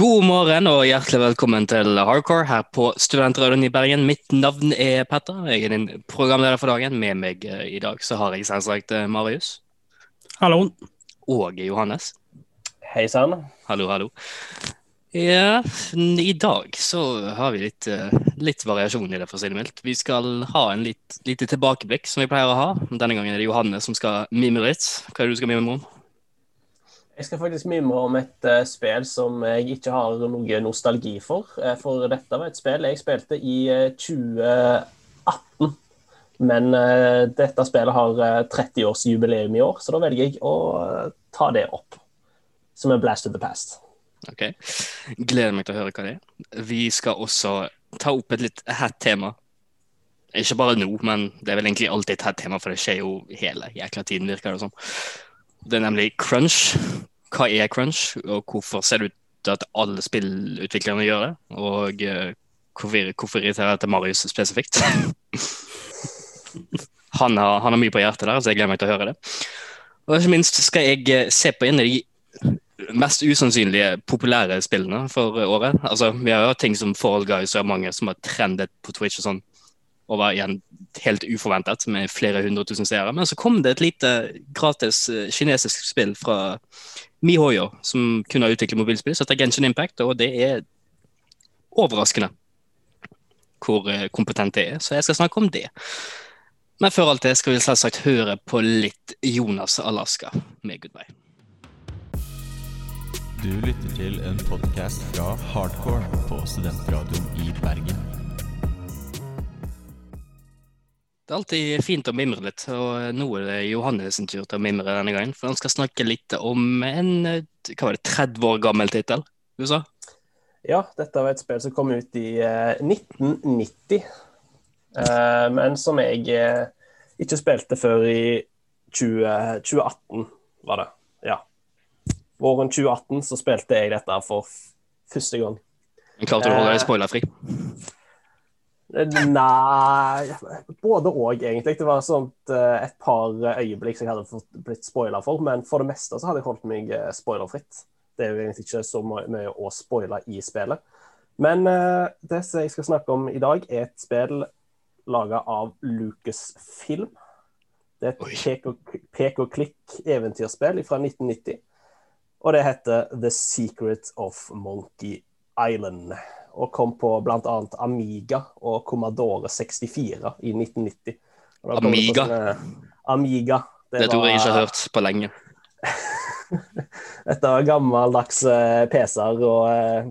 God morgen og hjertelig velkommen til Hardcore her på Studentradioen i Bergen. Mitt navn er Petter. Jeg er din programleder for dagen. Med meg eh, i dag så har jeg selvsagt eh, Marius. Hallo. Og Johannes. Hei sann. Hallo, hallo. Ja, i dag så har vi litt, eh, litt variasjon i det, for å si det mildt. Vi skal ha en litt, lite tilbakeblikk som vi pleier å ha. Denne gangen er det Johannes som skal mime litt. Hva er det du skal mime om? Jeg skal faktisk mimre om et uh, spill som jeg ikke har noe nostalgi for. Uh, for dette var et spill jeg spilte i uh, 2018. Men dette spillet har 30-årsjubileum i år, så da velger jeg å ta det opp. Som en blast of the past. Ok, Gleder meg til å høre hva det er. Vi skal også ta opp et litt hett tema. Ikke bare nå, men det er vel egentlig alltid et hett tema, for det skjer jo hele jækla tiden, virker det som. Det er nemlig crunch. Hva er crunch, og hvorfor ser det ut til at alle spillutviklerne gjør det? Og uh, hvorfor, hvorfor irriterer dette til Marius spesifikt? han, har, han, har, mye på hjertet der, så jeg gleder meg til å høre det. Og ikke minst skal jeg eh, se på en av de mest usannsynlige populære spillene for året. Altså, Vi har jo ting som Fall Guys og mange som har trendet på Twitch og sånn og var igjen helt uforventet med flere hundre tusen seere. Men så kom det et lite gratis eh, kinesisk spill fra MiHoyo, som kunne ha utviklet mobilspill, så heter Genshin Impact, og det er overraskende hvor eh, kompetent det er. Så jeg skal snakke om det. Men før alt det skal vi selvsagt høre på litt Jonas Alaska med Goodbye. Du lytter til en podkast fra Hardcore på Studentradioen i Bergen. Det er alltid fint å mimre litt, og nå er det Johannes sin tur til å mimre denne gangen. For han skal snakke litt om en hva var det, 30 år gammel tittel, du sa? Ja, dette var et spill som kom ut i eh, 1990. Eh, men som jeg eh, ikke spilte før i 20, 2018, var det. Ja. Våren 2018 så spilte jeg dette for første gang. Klarte du å holde deg spoilerfri? Nei Både òg, egentlig. Det var sånt eh, et par øyeblikk som jeg hadde blitt spoila for, men for det meste så hadde jeg holdt meg eh, spoilerfritt. Det er jo egentlig ikke så mye å spoile i spillet. Men uh, det som jeg skal snakke om i dag, er et spill laga av Lucasfilm. Det er et pek og klikk-eventyrspill fra 1990. Og det heter The Secret of Monkey Island og kom på bl.a. Amiga og Commodore 64 i 1990. Amiga? Sånne, Amiga. Det, det tror jeg ikke har hørt på lenge. Dette var gammeldags uh, PC-er, og uh,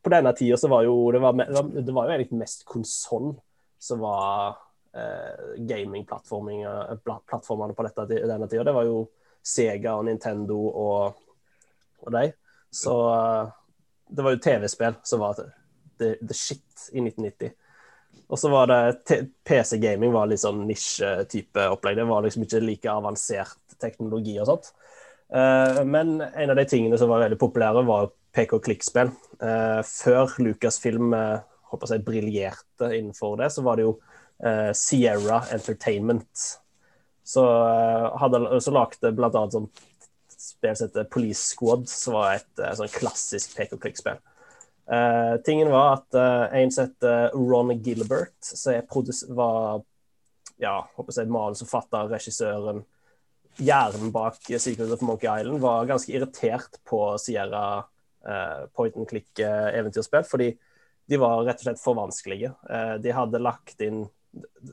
på denne tida så var jo det var, det var jo egentlig mest konsoll som var eh, gamingplattformene på dette, denne tida. Det var jo Sega og Nintendo og, og de. Så uh, det var jo TV-spill som var the, the, shit i 1990. Og så var det PC-gaming var litt sånn nisje-type opplegg. Det var liksom ikke like avansert teknologi og sånt. Uh, men en av de tingene som var veldig populære, var pek-og-klikk-spill. Uh, før Lucasfilm uh, håper jeg briljerte innenfor det, så var det jo uh, Sierra Entertainment. Så, hadde, så lagde blant annet sånn spill som heter Police Squad, som var et uh, sånn klassisk pek og klikk-spill. Uh, tingen var at uh, en som heter Ron Gilbert, som var ja, håper jeg, manusforfatter, regissøren, hjernen bak Secret of Monkey Island, var ganske irritert på Sierra point and click-eventyrspill, fordi de var rett og slett for vanskelige. de hadde lagt inn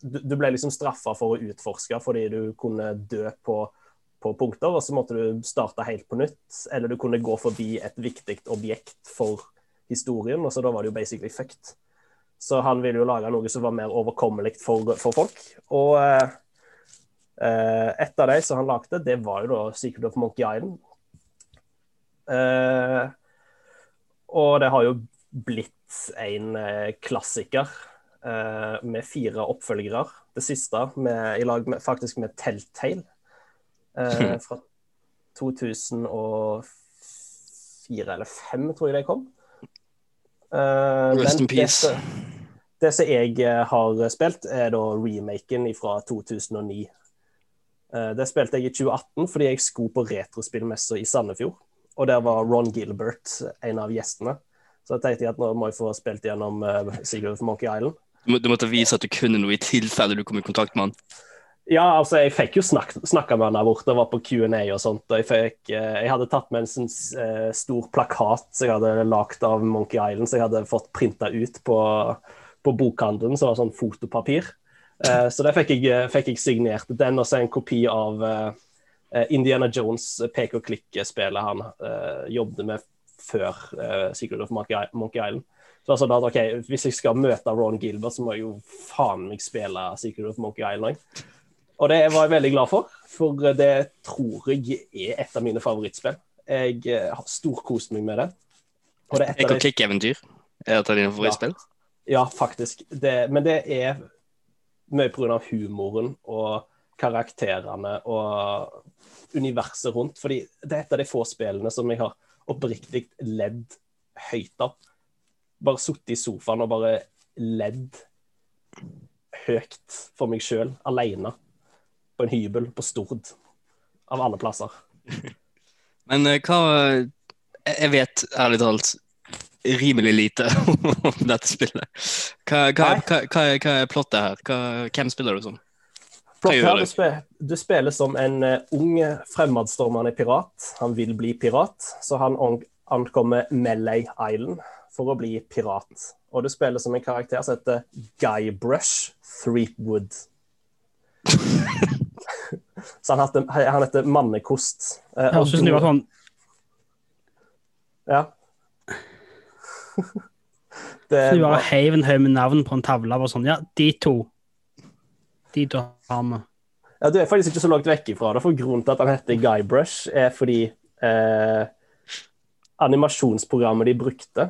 Du ble liksom straffa for å utforske fordi du kunne dø på på punkter, og så måtte du starte helt på nytt. Eller du kunne gå forbi et viktig objekt for historien, og så da var det jo basically fucked. Så han ville jo lage noe som var mer overkommelig for, for, folk. Og eh, et av de som han lagde, det var jo da Secret of Monkey Island. Eh, og det har jo blitt en eh, klassiker eh, med fire oppfølgere. Det siste med, i lag med, faktisk med Telltale eh, fra 2004 eller 2005, tror jeg det kom. Eh, Rest in peace. Det, som jeg eh, har spilt, er da remaken fra 2009. Eh, det spilte jeg i 2018 fordi jeg skulle på retrospillmessa i Sandefjord. og der var Ron Gilbert en av gjestene. Så jeg tenkte jeg at nå må jeg få spilt gjennom uh, Secret of Monkey Island. Du måtte vise at du kunne noe i tilfelle du kom i kontakt med han. Ja, altså, jeg fikk jo snak snakka med han der borte, var på Q&A og sånt. og jeg, fikk, uh, jeg hadde tatt med en sånn uh, stor plakat som jeg hadde lagd av Monkey Island, som jeg hadde fått printa ut på, på bokhandelen, som var sånn fotopapir. så det fikk jeg, fikk jeg signert. Den og så en kopi av Indiana Jones pek og klikk-spillet han jobbet med før uh, Secret of Monkey, Monkey Island. Så altså da, ok, Hvis jeg skal møte Ron Gilbert, så må jeg jo faen meg spille Secret of Monkey Island. Og det var jeg veldig glad for, for det tror jeg er et av mine favorittspill. Jeg uh, har storkost meg med det. Og det er et av Klikk-eventyr er et av dine favorittspill? Ja, ja faktisk. Det, men det er mye pga. humoren og karakterene og universet rundt. Fordi det er et av de få spillene som jeg har oppriktig ledd høyt av. Bare sittet i sofaen og bare ledd høyt for meg sjøl, aleine. På en hybel på Stord. Av alle plasser. Men uh, hva Jeg vet ærlig talt rimelig lite om dette spillet. Hva, hva, hva, hva er plottet her? hvem spiller du som? Her, du, spiller, du, spiller som en uh, ung, fremadstormende pirat. Han vil bli pirat, så han ankommer Mellay Island for å bli pirat. Og du spiller som en karakter som heter Guybrush Threepwood. så han heter, han heter Mannekost. Eh, Høres ut som du var sånn Ja. det så du bare heiv en haug med navn på en tavle. Bare sånn, ja, de to de to har vi. Ja, du er faktisk ikke så langt vekk ifra det, for grunnen til at han heter Guybrush, er fordi eh, animasjonsprogrammet de brukte,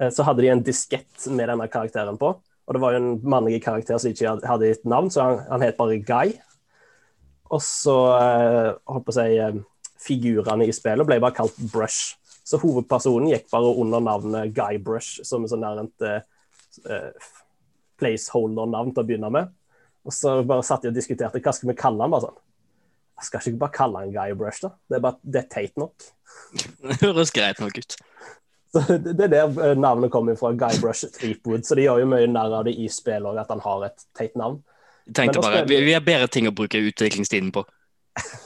eh, så hadde de en diskett med denne karakteren på. Og det var jo en mannlig karakter som ikke hadde gitt navn, så han, han het bare Guy. Og så eh, holdt på å si eh, Figurene i spillet ble bare kalt Brush. Så hovedpersonen gikk bare under navnet Guybrush, som en sånn nærent uh, eh, placeholder-navn til å begynne med. Og så bare satt de og diskuterte hva skal vi kalle han. bare sånn. Jeg skal ikke bare kalle han Guy Brush, da. Det er bare, det er teit nok. Det høres greit nok ut. Så det, er der eh, navnet kommer fra, Guybrush Threepwood. Så de gjør jo mye narr av det i spillet òg, at han har et teit navn. Tenkte bare, vi, vi har bedre ting å bruke utviklingstiden på.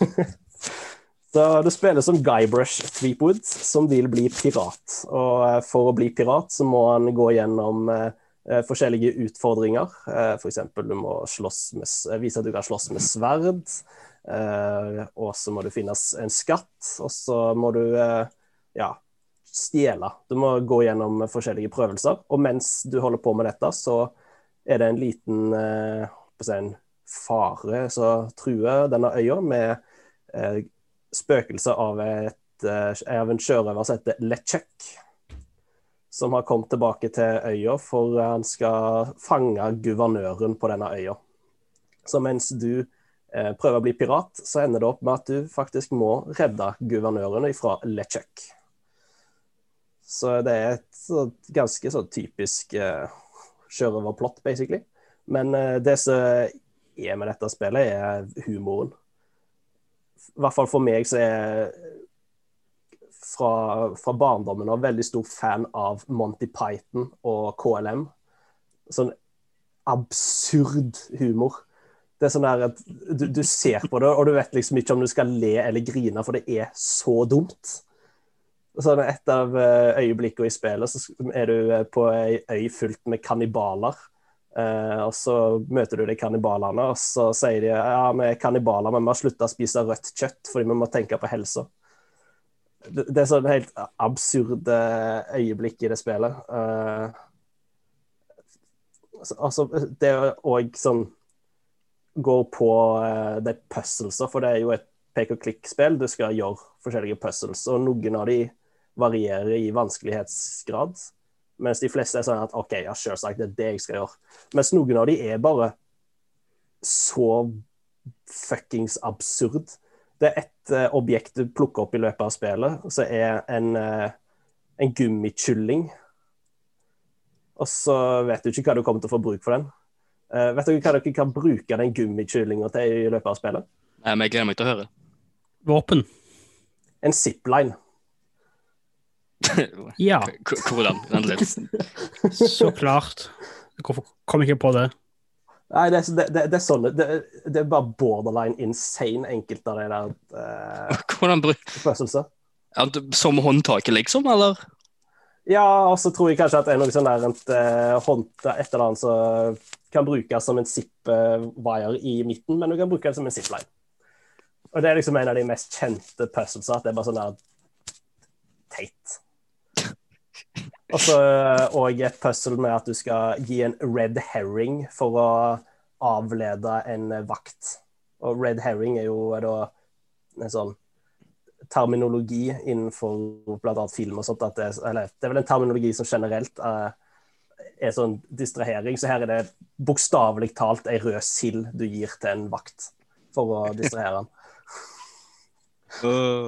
så det spilles som Guybrush Threepwood, som vil bli pirat. Og eh, for å bli pirat så må han gå gjennom eh, forskjellige utfordringer. F.eks. du må med, vise at du kan slåss med sverd. Og så må du finne en skatt, og så må du ja, stjele. Du må gå gjennom forskjellige prøvelser. Og mens du holder på med dette, så er det en liten en fare som truer denne øya, med spøkelse av, et, av en sjørøver som heter LeChuck som har kommet tilbake til øya for han skal fange guvernøren på denne øya. Så mens du eh, prøver å bli pirat, så ender det opp med at du faktisk må redde guvernøren fra LeChuck. Så det er et så, ganske sånn typisk uh, sjørøverplott, basically. Men uh, det som er med dette spillet, er humoren. I hvert fall for meg så er fra, fra barndommen av veldig stor fan av Monty Python og KLM. Sånn absurd humor. Det er sånn der at du, du, ser på det, og du vet liksom ikke om du skal le eller grine, for det er så dumt. Sånn Et av eh, øyeblikkene i spillet så er du eh, på ei øy fullt med kannibaler. Eh, og så møter du de kannibalene, og så sier de ja, vi er kannibaler, men vi har slutta å spise rødt kjøtt fordi vi må tenke på helsa det, er sånn helt absurde øyeblikk i det spillet. Uh, altså, det òg sånn går på uh, de puzzleser, for det er jo et pek og klikk-spill. Du skal gjøre forskjellige puzzles, og noen av de varierer i vanskelighetsgrad. Mens de fleste er sånn at OK, ja, selvsagt, det er det jeg skal gjøre. Mens noen av de er bare så fuckings absurd det er ett uh, objekt du plukker opp i løpet av spillet, så er en, uh, en gummikylling. Og så vet du ikke hva du kommer til å få bruk for den. Uh, vet dere hva dere kan bruke den gummikyllinga til i løpet av spillet? Nei, men Jeg gleder meg til å høre. Våpen. En zipline. Ja, Hvordan? Vent litt. så klart. Hvorfor kom jeg ikke på det? Nei, det, er- det, det, det er sånn det, det er bare borderline insane, enkelte av de der uh, Hvordan puzzlesa. Som håndtaket, liksom, eller? Ja, og så tror jeg kanskje at det er noe sånn der et uh, hånd, et eller annet som kan brukes som en zip-wire i midten, men du kan bruke det som en zipline. Og det er liksom en av de mest kjente puzzlesa, at det er bare sånn der teit. Og så et puzzle med at du skal gi en red herring for å avlede en vakt. Og red herring er jo da en sånn terminologi innenfor bl.a. film og sånt. Det, eller, det er vel en terminologi som generelt er, er sånn distrahering. Så her er det bokstavelig talt ei rød sild du gir til en vakt for å distrahere han.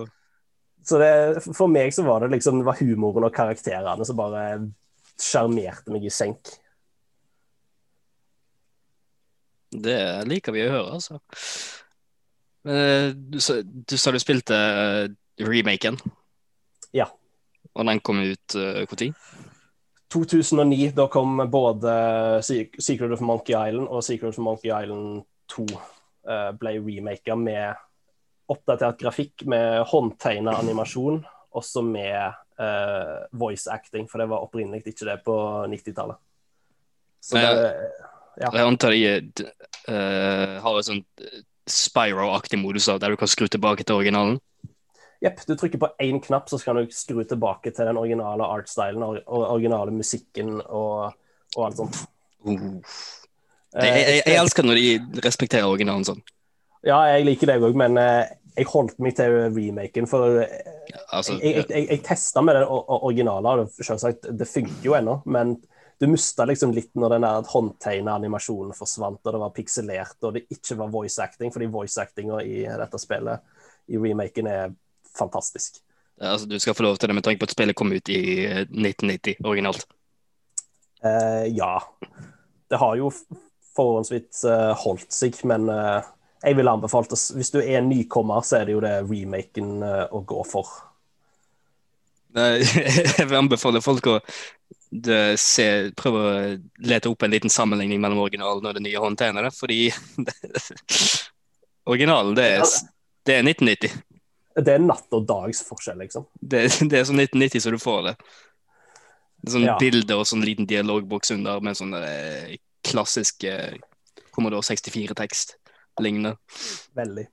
Så det, for meg så var det liksom det var humoren og karakterene som bare sjarmerte meg i senk. Det liker vi å høre, altså. Eh, Du, sa- du sa du spilte eh, remaken, Ja. og den kom ut når? 2009, da kom både Secret of Monkey Island og Secret of Monkey Island 2 eh, ble remaka med oppdatert grafikk, med håndtegna animasjon, også med uh, voice acting, for det var opprinnelig ikke det på 90-tallet. Så det, Ja. Jeg antar de uh, eh, har en sånn eh, Spyro-aktig modus der du kan skru tilbake til originalen. Jepp, du trykker på én knapp, så skal du skru tilbake til den originale artstylen og originale musikken og, og alt sånt. Uh. Jeg, jeg, jeg elsker når de respekterer originalen sånn. Ja, jeg liker det òg, men eh, jeg holdt meg til remaken, for eh, Altså, jeg, jeg, jeg, jeg testa med den originale, og selvsagt, det funker jo ennå, men du mista liksom litt når den der håndtegna animasjonen forsvant, og det var pikselert, og det ikke var voice acting, fordi voice actinga i dette spillet, i remaken, er fantastisk. altså, du skal få lov til det med tanke på at spillet kom ut i eh, 1990 originalt. Eh, ja. Det har jo forhåndsvis eh, holdt seg, men eh, jeg ville anbefalt Hvis du er nykommer, så er det jo det remaken eh, å gå for. Jeg vil anbefale folk å se, prøve å lete opp en liten sammenligning mellom originalen og det nye håndtegnet. fordi originalen, det er, det er 1990. Det er natt og dags forskjell, liksom. Det, det er sånn 1990 så du får det. Det Sånn Ja. bilde og sånn liten dialogboks under med sånn eh, klassisk eh, Commodore 64-tekst lignende. Veldig.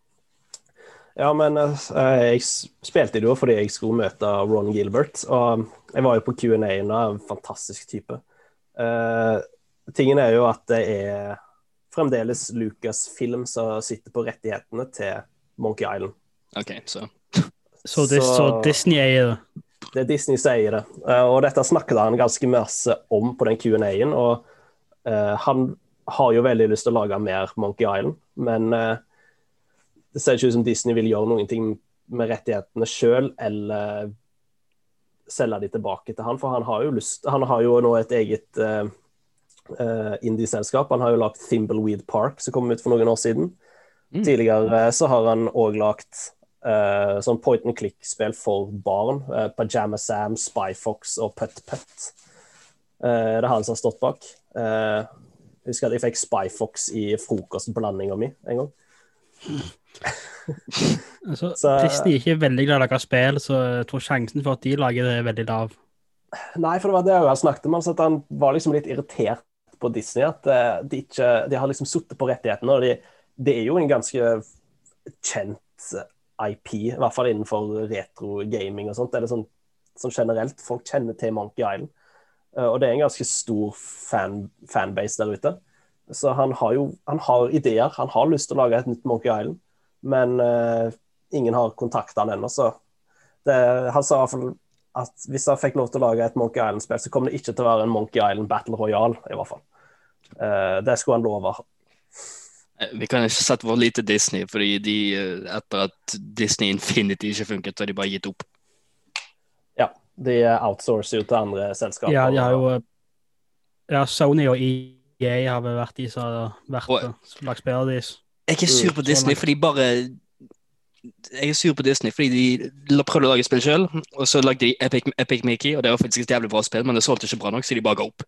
Ja, men eh, jeg spilte det jo fordi jeg skulle møte Ron Gilbert, og jeg var jo på Q&A-en, en fantastisk type. Uh, tingen er jo at det er fremdeles Lucas Film som sitter på rettighetene til Monkey Island. OK, så Så, dis, så Så- Disney eier det. Det er Disney som eier det. Uh, og dette snakket han ganske masse om på den Q&A-en. Og uh, han har jo veldig lyst til å lage mer Monkey Island, men eh, det ser ikke ut som Disney vil gjøre noen ting med rettighetene sjøl, eller selge de tilbake til han, for han har jo lyst Han har jo nå et eget uh, indie-selskap. Han har jo lagd Thimbleweed Park, som kom ut for noen år siden. Mm. Tidligere så har han òg lagd uh, sånn point and click-spill for barn. Uh, Pajama Sam, Spyfox og Putt Putt. Det er han som har stått bak. Eh, jeg husker at jeg fikk Spyfox i frokosten på landinga mi en gang. Altså, Så- Disney er ikke veldig glad i å lage spill, så jeg tror sjansen for at de lager det, er veldig lav. Nei, for det var det jeg snakket med, altså at han var liksom litt irritert på Disney. At eh, de ikke De har liksom sittet på rettighetene, og de, det er jo en ganske kjent IP, i hvert fall innenfor retro-gaming og sånt. Det er sånn, sånn generelt. Folk kjenner til Monkey Island. Eh, og det er en ganske stor fan, fanbase der ute. Så han har jo han har ideer. Han har lyst til å lage et nytt Monkey Island, men uh, ingen har kontakta han ennå, så det, han sa i hvert fall at hvis han fikk lov til å lage et Monkey Island-spill, så kommer det ikke til å være en Monkey Island Battle Royale, i hvert fall. Uh, det skulle han love. Vi kan ikke sette vår lit til Disney, fordi de, etter at Disney Infinity ikke funket, så har de bare gitt opp. De outsourcer jo til andre selskaper. Ja, de har jo eh, Ja, Sony og EA har vel vært de som har vært Og- lagt spillene deres. Jeg er ikke sur på Mm, Disney, fordi for de bare jeg er sur på Disney fordi de prøvde å lage spill sjøl, og så lagde de Epic, Epic Mickey, og det var faktisk et jævlig bra spill, men det solgte ikke bra nok, så de bare ga opp.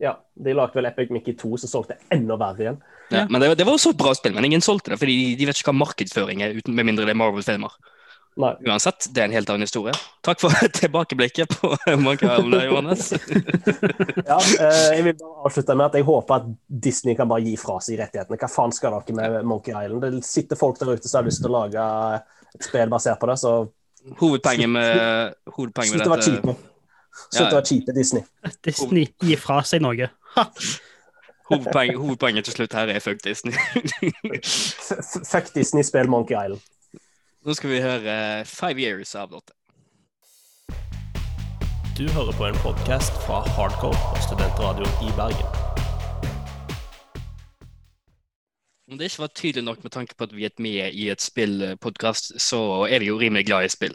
Ja, De lagde vel Epic Mickey 2, som solgte enda verre igjen. Ja, Ja. men det, det var også et bra spill, men ingen solgte det, fordi de, de vet ikke hva markedsføring er, uten, med mindre det er Marvel-filmer. Nei. Uansett, det er en helt annen historie. Takk for tilbakeblikket på Monkey Island, Johannes. Ja, eh, jeg vil bare avslutte med at jeg håper at Disney kan bare gi fra seg rettighetene. Hva faen skal dere med Monkey Island? Det sitter folk der ute som har lyst til å lage et spill basert på det, så Hovedpoenget med, hovedpoenget slutt med å være dette kjipe. Slutt å være kjipe, Disney. Disney gir fra seg noe. Hovedpoenget, hovedpoenget til slutt her er fuck Disney. Fuck Disney, spill Monkey Island. Nå skal vi høre Five Years av Lotte. Du hører på en podkast fra Hardcore og Studentradio i Bergen. Om det ikke var tydelig nok med tanke på at vi er med i et spillpodkast, så er vi jo rimelig glad i spill.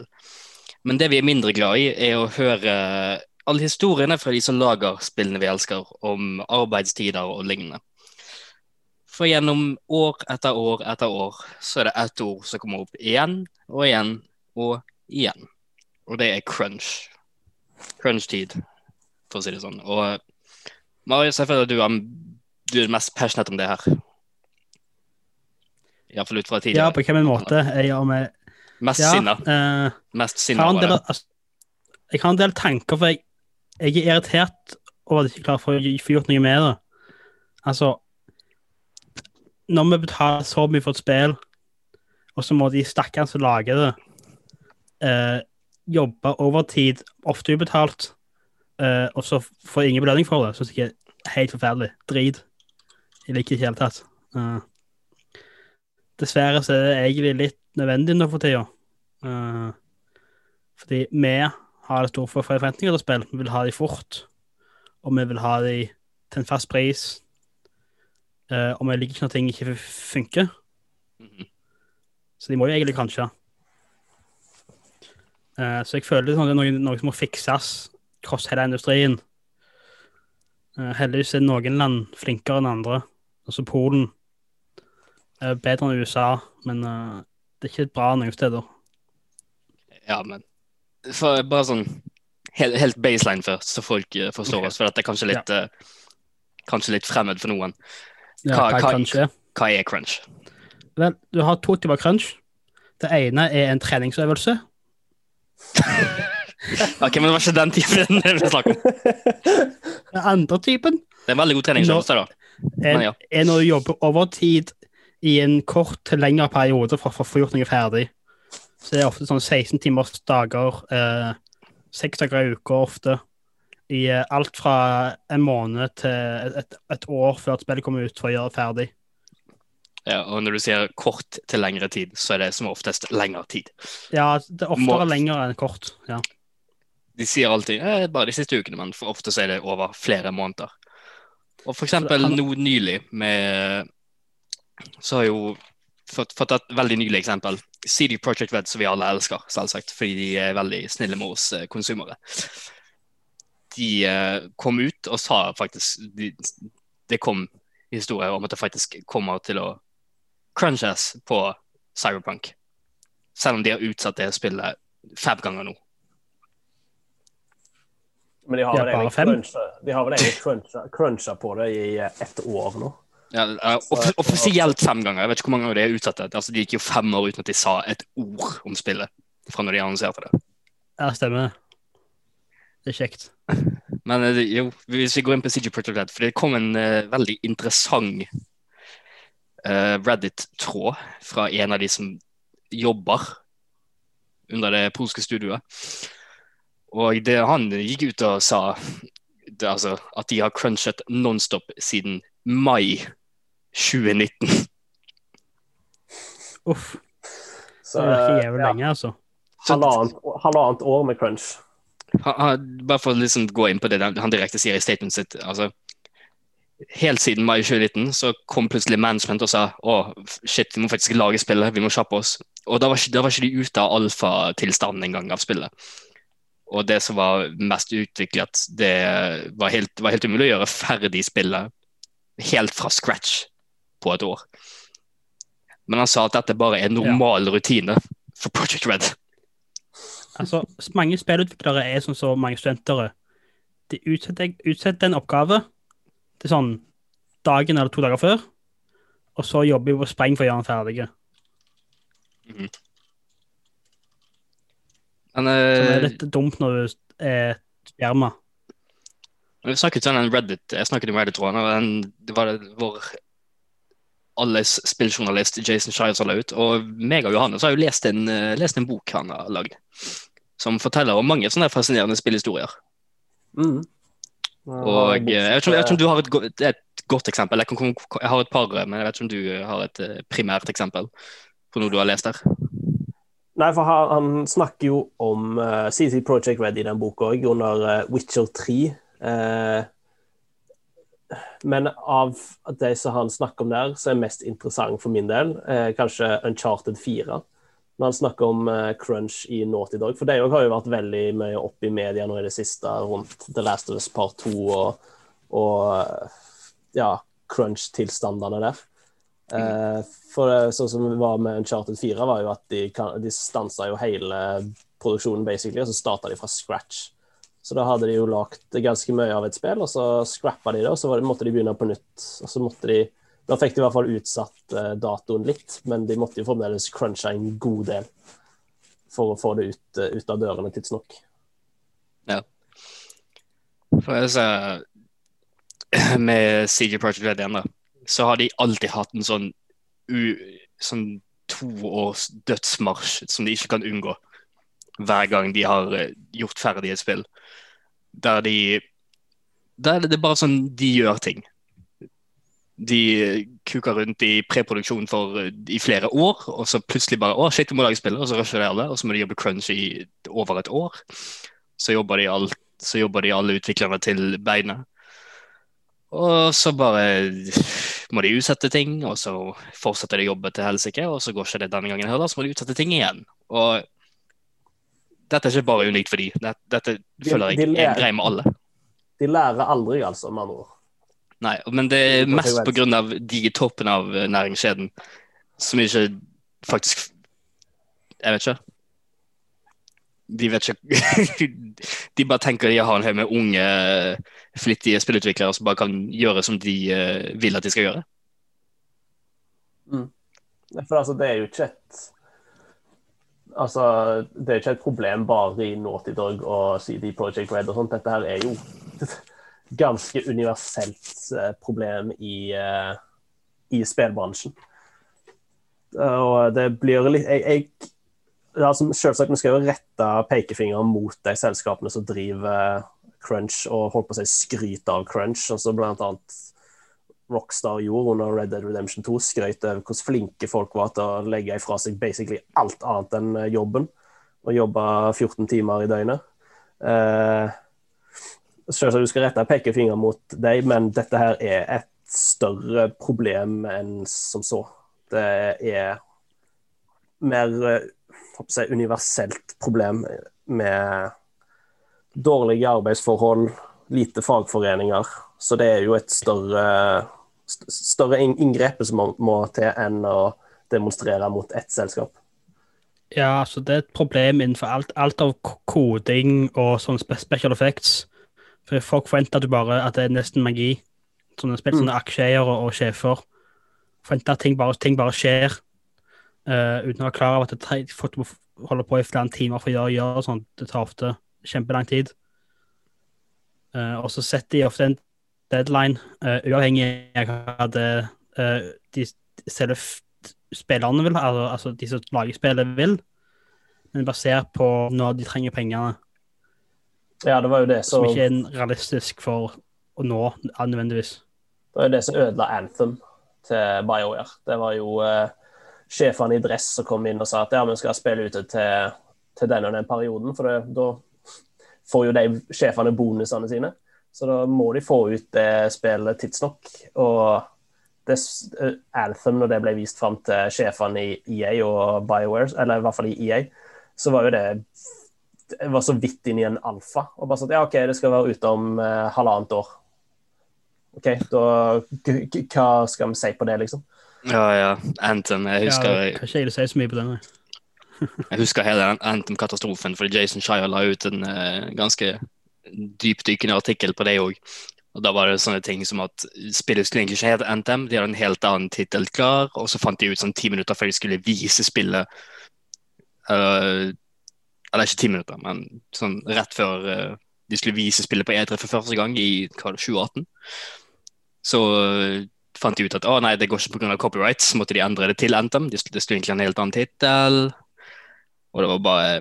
Men det vi er mindre glad i, er å høre alle historiene fra de som lager spillene vi elsker, om arbeidstider og lignende. For gjennom år etter år etter år, så er det ett ord som kommer opp igjen og igjen og igjen. Og det er crunch. Crunch-tid, for å si det sånn. Og Marius, jeg føler at du er, du er mest passionate om det her. Iallfall ut fra Ja, på hvilken måte. Jeg gjør meg Mest Ja, sinna. eh, Mest jeg, sinna over del, altså, jeg har en del tanker, for jeg, jeg er irritert over at jeg ikke klarer å få gjort noe med det. Altså Når vi betaler så mye for et spill, og så må de stakkarene som lager det, eh, jobbe overtid, ofte ubetalt, eh, og så får ingen belønning for det, syns jeg er helt forferdelig. Drit. Jeg liker det ikke i det hele tatt. Eh, dessverre så er det egentlig litt nødvendig nå for tida. Eh, fordi vi har store forventninger til spill. Vi vil ha de fort, og vi vil ha de til en fast pris. Eh, om jeg liker når ting ikke funker, Mhm. så de må jo egentlig kanskje. Uh, så jeg føler det er noe, noe som må fikses cross hele industrien. Uh, heldigvis er noen land flinkere enn andre, altså Polen. er bedre enn USA, men det er ikke bra noen steder. Ja, men for bare sånn helt, helt baseline først, så folk forstår okay. oss. For dette er kanskje litt, eh, kanskje litt fremmed for noen. Hva- hva hva- crunch. Hva er crunch? Vel, du har to typer crunch. Det ene er en treningsøvelse. Ok, men det var ikke den typen vi snakker om. Den andre typen Det er en veldig god treningsøvelse, da. Men ja. er når du jobber overtid i en kort til lengre periode for, for å få gjort noe ferdig. Så det er ofte sånn 16 timers dager, eh, seks dager i uka ofte. I eh, alt fra en måned til et, et, år før et spill kommer ut for å gjøre det ferdig. Ja, og når du sier kort til lengre tid, så er det som oftest lengre tid. Ja, det er oftere Må- lengre enn kort. Ja. De sier alltid eh, bare de siste ukene, men for ofte så er det over flere måneder. Og for eksempel han- nå nylig med Så har jo fått, fått et veldig nylig eksempel. CD Project Red, som vi alle elsker, selvsagt, fordi de er veldig snille med oss eh, konsumere. De eh, kom ut og sa faktisk de, Det kom historier om at det faktisk kommer til å crunches på Cyberpunk. Selv om de har utsatt det spillet fem ganger nå. Men de har vel egentlig cruncha, de har vel egentlig cruncha, cruncha på det i eh, ett år nå. Ja, eh, off offisielt fem ganger. Jeg vet ikke hvor mange ganger de har utsatt det. Altså, de gikk jo fem år uten at de sa et ord om spillet fra når de annonserte det. ja, stemmer. Det er kjekt. Men eh, jo, hvis vi går inn på CG Project Red, for det kom en uh, veldig interessant uh, Reddit-tråd fra en av de som jobber under det polske studioet. Og det, han gikk ut og sa det, altså, at de har crunchet nonstop siden mai 2019. Uff. Så, Det er ikke jævlig ja, lenge, altså. halvannet, halvannet år med crunch. Han, han, bare for å liksom gå inn på det han direkte sier i statementet sitt. altså Helt siden mai 2019 så kom plutselig management og sa å shit, vi må faktisk lage spillet, vi må kjappe oss. Og da var ikke, da var ikke de ute av alfatilstanden engang av spillet. Og det som var mest utviklet, det var helt, var helt umulig å gjøre ferdig spillet helt fra scratch på et år. Men han sa at dette bare er normal rutine for Project Red. Altså, mange spillutviklere er som så mange studenter. De utsetter, utsetter en oppgave til sånn dagen eller to dager før, og så jobber de på spreng for å gjøre den ferdig. Men Så det er eh, litt dumt når du er skjerma. vi snakket om en Reddit, jeg snakket om Reddit-tråden, og den, det var det hvor alles spilljournalist Jason Shires la ut. Og meg og Johannes har jo lest en, eh, lest en bok han har lagd, som forteller om mange sånne fascinerende spillhistorier. Mm. Og eh, jeg vet, ikke, om- jeg vet om du har et, go- et godt eksempel. Jeg, kan, jeg har et par, men jeg vet ikke om du eh, har et eh, primært eksempel på noe du har lest der. Nei, for han, han snakker jo om uh, CC Project Red i den boka òg, under uh, Witcher 3. Eh, men av de som han snakker om der, så er mest interessant for min del eh, kanskje Uncharted 4. Når han snakker om eh, crunch i Naughty Dog. For det har jo vært veldig mye opp i media nå i det siste rundt The Last of Us Part 2 og, og eh, ja, crunch-tilstandene der. Eh, for sånn som det var med Uncharted 4, var jo at de, de stansa jo hele produksjonen, basically, og så starta de fra scratch. Så da hadde de jo lagd ganske mye av et spill, og så scrappa de det, og så måtte de begynne på nytt. Og så måtte de Da fikk de i hvert fall utsatt eh, datoen litt, men de måtte jo fremdeles crunche en god del for å få det ut, eh, ut av dørene tidsnok. For jeg ser, med CG Project Red igjen, da, så har de alltid hatt en sånn, u, sånn to års dødsmarsj som de ikke kan unngå hver gang de har eh, gjort ferdig et spill. Der de Der er det bare sånn de gjør ting. De kuker rundt i preproduksjon for eh, i flere år, og så plutselig bare Å, shit, vi må lage spill, og så rusher de alle, og så må de jobbe crunch i over et år. Så jobber de alt så jobber de alle utviklerne til beinet. Og så bare må de utsette ting, og så fortsetter de å jobbe til helsike, og så går ikke det denne gangen heller, så må de utsette ting igjen. Og dette er ikke bare unikt for de. Dette, dette De- føler jeg de er en greie med alle. De lærer aldri, altså, med andre ord. Nei, men det er mest pga. på grunn av de i toppen av eh, næringskjeden som ikke faktisk Jeg vet ikke. De vet ikke De bare tenker de har en haug med unge, flittige spillutviklere som bare kan gjøre som de eh, vil at de skal gjøre. For altså, det er jo ikke et Altså, det er ikke et problem bare i Naughty Dog og CD Project Red og sånt. Dette her er jo et ganske universelt eh, problem i, eh, i spillbransjen. Og det blir litt Jeg, jeg altså, Selvsagt, vi skal jo rette pekefingeren mot de selskapene som driver Crunch og holdt på å si skryter av Crunch, og så blant annet Rockstar gjorde under Red Dead Redemption 2, skrøt over hvor flinke folk var til å legge ifra seg basically alt annet enn eh, jobben, og jobbe 14 timer i døgnet. Eh, Selvsagt du skal rette pekefingeren mot deg, men dette her er et større problem enn som så. Det er mer eh, jeg universelt problem med dårlige arbeidsforhold, lite fagforeninger. Så det er jo et større, større inn- inngrep som må, til enn å demonstrere mot ett selskap. Ja, altså det er et problem innenfor alt, alt av koding og sånn special effects. For folk forventer at, du bare, at det er nesten magi. Sånne spill, sånne aksjeeiere og sjefer forventer at ting bare, ting bare skjer. Uh, uten å være klar over at folk må holde på i flere timer for å gjøre, gjøre sånt. Det tar ofte kjempelang tid. Eh, og så setter de ofte en deadline, eh, uavhengig av hva det eh, de selve spillerne vil, altså, altså de som lager spillet vil, men basert på når de trenger pengene, Ja, det var jo det som som, ikke er realistisk for å nå nødvendigvis. det var jo det som ødela Anthem til BioWare. Det var jo uh, sjefene i dress som kom inn og sa at ja, vi skal spille ute til, til den og den perioden, for det, da får jo de sjefene bonusene sine. Så da må de få ut det spillet tidsnok. Og det, eh, Anthem, når det ble vist fram til sjefene i EA og BioWare, eller i hvert fall i EA, så var jo det det var så vidt inn i en alfa. Og bare sånn ja, OK, det skal være ute om eh, halvannet år. OK, da Hva skal vi si på det, liksom? Ja, ja. Anthem. Jeg husker, Ja, kan ikke jeg si så mye på den. Jeg husker hele Anthem-katastrofen, fordi Jason Shire la ut en uh, ganske dypdykende artikkel på det òg. Og da var det sånne ting som at spillet skulle egentlig ikke hete Anthem, de hadde en helt annen tittel klar, og så fant de ut sånn ti minutter før de skulle vise spillet uh, Eller ikke ti minutter, men sånn rett før uh, de skulle vise spillet på E3 for første gang i hva var det, 2018. Så fant de ut at å nei, det går ikke pga. copyright, så måtte de endre det til Anthem. Det skulle egentlig ha en helt annen tittel. Og det var bare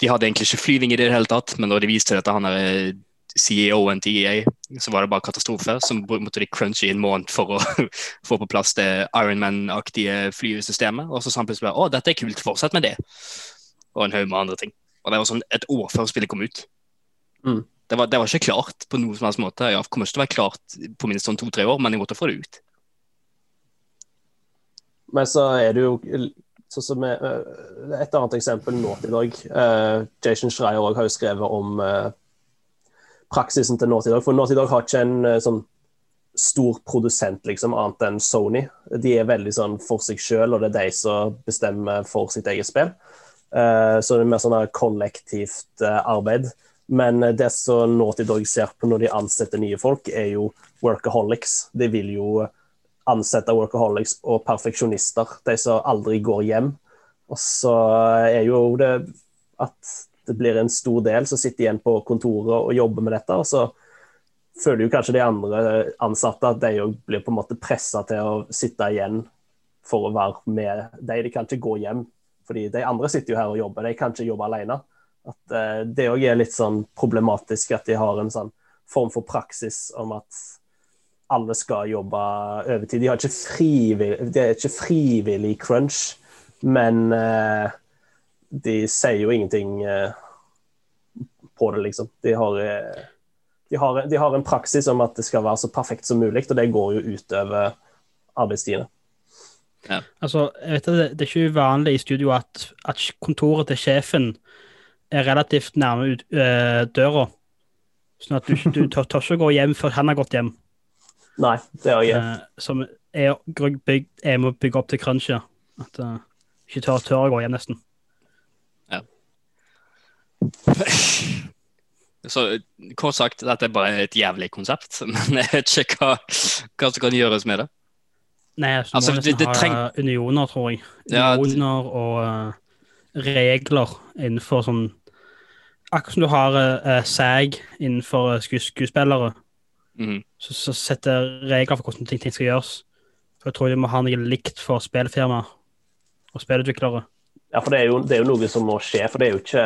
De hadde egentlig ikke flyving i det hele tatt, men når de viste det til han der CEO-en til EA, så var det bare katastrofe. Så måtte de crunche i en måned for å få på plass det Ironman-aktige flysystemet. Og så sa han plutselig bare å, dette er kult, fortsett med det. Og en haug med andre ting. Og det var sånn et år før spillet kom ut. Mm. Det, var, det var ikke klart på noen som helst måte. Ja, det kommer ikke til å være klart på minst sånn to-tre år, men jeg måtte få det ut. Men så er det jo sånn som eh, Et annet eksempel Naughty dag. Uh, Jason Schreier har jo skrevet om uh, praksisen til Naughty Dog. For Naughty Dog har ikke en uh, sånn stor produsent, liksom, annet enn Sony. De er veldig sånn for seg sjøl, og det er de som bestemmer for sitt eget spill. Så det er mer sånn kollektivt arbeid. Men det som Naughty Dog ser på når de ansetter nye folk, er jo workaholics. De vil jo ansette workaholics og perfeksjonister, de som aldri går hjem. Og så er jo det at det blir en stor del som sitter igjen på kontoret og jobber med dette. og så føler jo kanskje de andre ansatte at de òg blir på en måte pressa til å sitte igjen for å være med de. De kan ikke gå hjem, fordi de andre sitter jo her og jobber. De kan ikke jobbe alene. At eh, Det òg er litt sånn problematisk at de har en sånn form for praksis om at alle skal jobbe overtid. De har ikke frivillig, det er ikke frivillig crunch, men eh, de sier jo ingenting eh, på det, liksom. De har, eh, de, har, de har en praksis om at det skal være så perfekt som mulig, og det går jo utover arbeidstidene. Altså, jeg vet at det, det er ikke uvanlig i studio at, at kontoret til sjefen er relativt nærme ut, øh, døra. Sånn at du, du tør, tør ikke gå hjem før han har gått hjem. Nei, det har jeg. Eh, som er, bygd, er med å bygge opp til crunchet. At uh, ikke tør, tør å gå hjem, nesten. Så kort sagt, dette er bare et jævlig konsept, men jeg vet ikke hva, hva som kan gjøres med det. Nei, så Altså, må det- nesten det ha unioner, tror jeg. Ja, det- Unioner og uh, regler innenfor sånn Akkurat som du har uh, SAG innenfor uh, skuespillere, Mhm. så, så setter regler for hvordan ting, ting skal gjøres. For jeg tror de må ha noe likt for spillfirma og spillutviklere. Ja, for det er, jo, det er jo noe som må skje, for det er jo ikke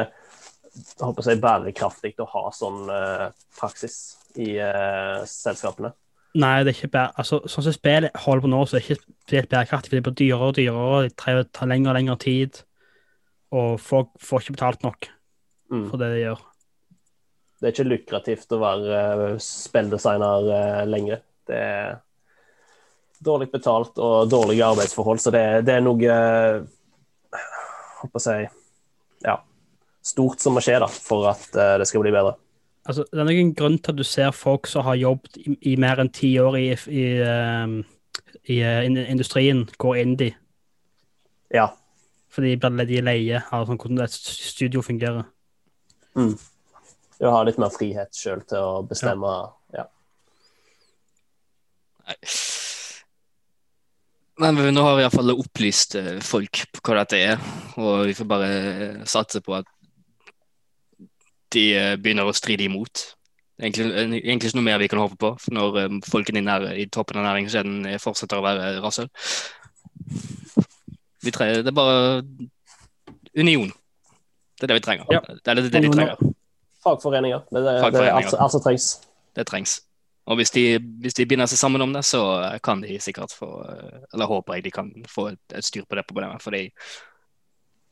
jeg håper å si, bærekraftig å ha sånn uh, praksis i uh, selskapene. Nei, det er ikke bære... Altså, sånn som spillet holder på nå, så er det ikke helt bærekraftig, for det blir dyrere og dyrere, og det trenger- tar lengre og lengre tid, og folk får ikke betalt nok Mm. for det de gjør. Det er ikke lukrativt å være eh, spilldesigner eh, lenger. Det er dårlig betalt og dårlige arbeidsforhold, så det, det er noe eh, håper å si, ja, stort som må skje da, for at eh, det skal bli bedre. Altså, det er noen grunn til at du ser folk som har jobbet i, i mer enn ti år i, i, i eh, industrien, går indie, Ja. fordi de er leie av sånn, hvordan et studio fungerer. Mm. Du har litt mer frihet sjøl til å bestemme. Ja. ja. Men nå har vi iallfall opplyst eh, folk på hva dette er, og vi får bare eh, satse på at de eh, begynner å stride imot. Det egentlig, egentlig ikke noe mer vi kan håpe på når folkene i, nær, i toppen av næringskjeden fortsetter å være rasshøl. Vi trenger, det er bare union. Det er det vi trenger. Ja. Det er det, det vi trenger. Fagforeninger. Det, det, det er Fagforeninger. alt, alt som trengs. Det trengs. Og hvis de, hvis de binder seg sammen om det, så kan de sikkert få Eller håper jeg de kan få et, et styr på det problemet. Fordi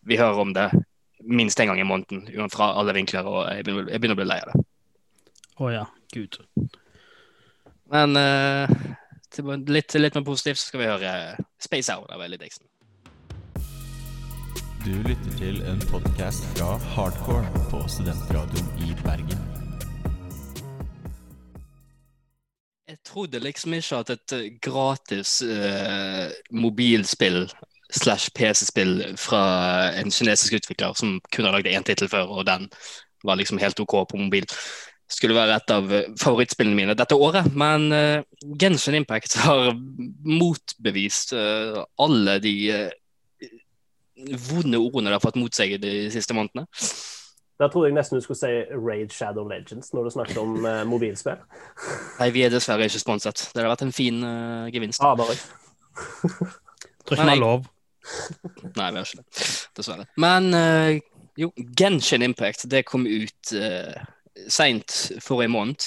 vi hører om det minst en gang i måneden fra alle vinkler, og jeg begynner, jeg begynner å bli lei av det. Å ja, gud. Men uh, til, litt, litt mer positivt så skal vi høre Space Hour av Ellie Dixon. Du lytter til en podkast fra Hardcore på Studentradioen i Bergen. Jeg trodde liksom ikke at et eh, gratis eh, mobilspill slash PC-spill fra en kinesisk utvikler som kun har lagd én tittel før, og den var liksom helt OK på mobil, skulle være et av eh, favorittspillene mine dette året. Men uh, Genshin Impact har motbevist uh, alle de eh, vonde ordene de har fått mot seg de siste månedene. Da trodde jeg nesten du skulle si Raid Shadow Legends når du snakket om uh, mobilspill. Nei, vi er dessverre ikke sponset. Det hadde vært en fin uh, gevinst. Ah, bare. Tror ikke vi har lov. Nei, vi har ikke det. Dessverre. Men uh, jo, Genshin Impact det kom ut uh, seint forrige måned.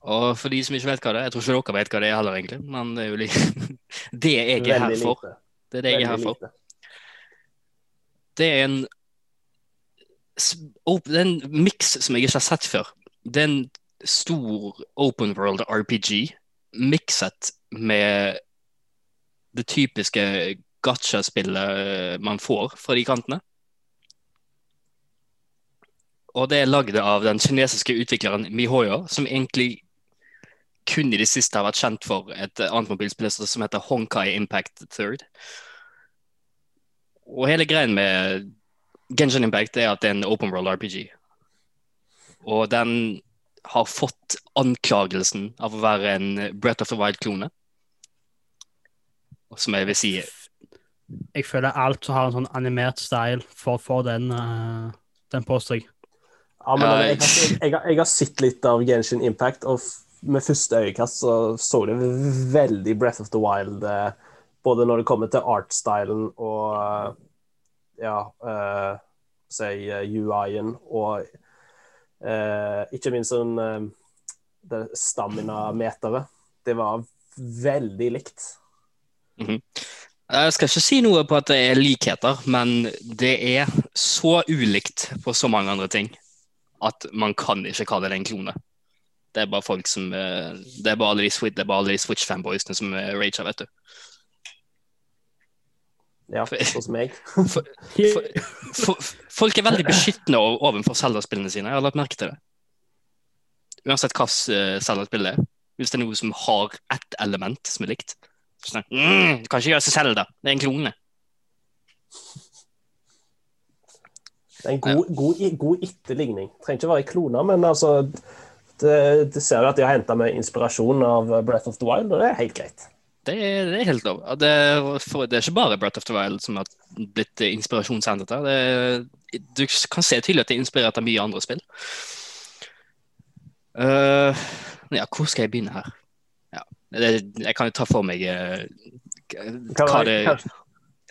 Og for de som ikke vet hva det er, jeg tror ikke dere vet hva det er heller, egentlig, men det er jo litt det jeg er her for. Det er det jeg er her Veldig for. Det er en Det er en miks som jeg ikke har sett før. Det er en stor open world RPG mikset med det typiske gacha-spillet man får fra de kantene. Og det er lagd av den kinesiske utvikleren Mihoyo, som egentlig kun i det siste har vært kjent for et annet mobilspill som heter Honkai Impact Third. Og hele greien med Genshin Impact er at det er en open world RPG. Og den har fått anklagelsen av å være en Brett of the Wild-klone. Som jeg vil si Jeg føler alt som har en sånn animert style, får får den, uh, den på seg. Ja, men jeg, jeg, jeg, har- jeg har sett litt av Genshin Impact, og f- med første øyekast så så det veldig Breath of the Wild, eh, både når det kommer til artstylen og eh, ja, uh, si eh, UI-en, og uh, ikke minst sånn uh, stamina-meteret. Det var veldig likt. Jeg skal ikke si noe på at det er likheter, men det er så ulikt på så mange andre ting at man kan ikke kalle det en klone. Det er bare folk som Det er bare alle de, Switch-fanboysene som rager, vet du. Ja, sånn som meg. For, for, folk er veldig beskyttende overfor Zelda-spillene sine. Jeg har lagt merke til det. Uansett hva Zelda-spill er. Hvis det er noe som har ett element som er likt. Sånn, mm, du kan ikke gjøre seg Zelda, det er en klone. Det er en god, god, god etterligning. Trenger ikke være kloner, men altså det, det ser jo at de har henta med inspirasjon av Breath of the Wild, og det er helt greit. Det er, det er helt lov. Det, det er ikke bare Breath of the Wild som har blitt er- du kan se tydelig at det er inspirert av mye andre spill. Uh, ja, hvor skal jeg begynne her? Ja, det, jeg kan jo ta for meg uh, hva det kanskje,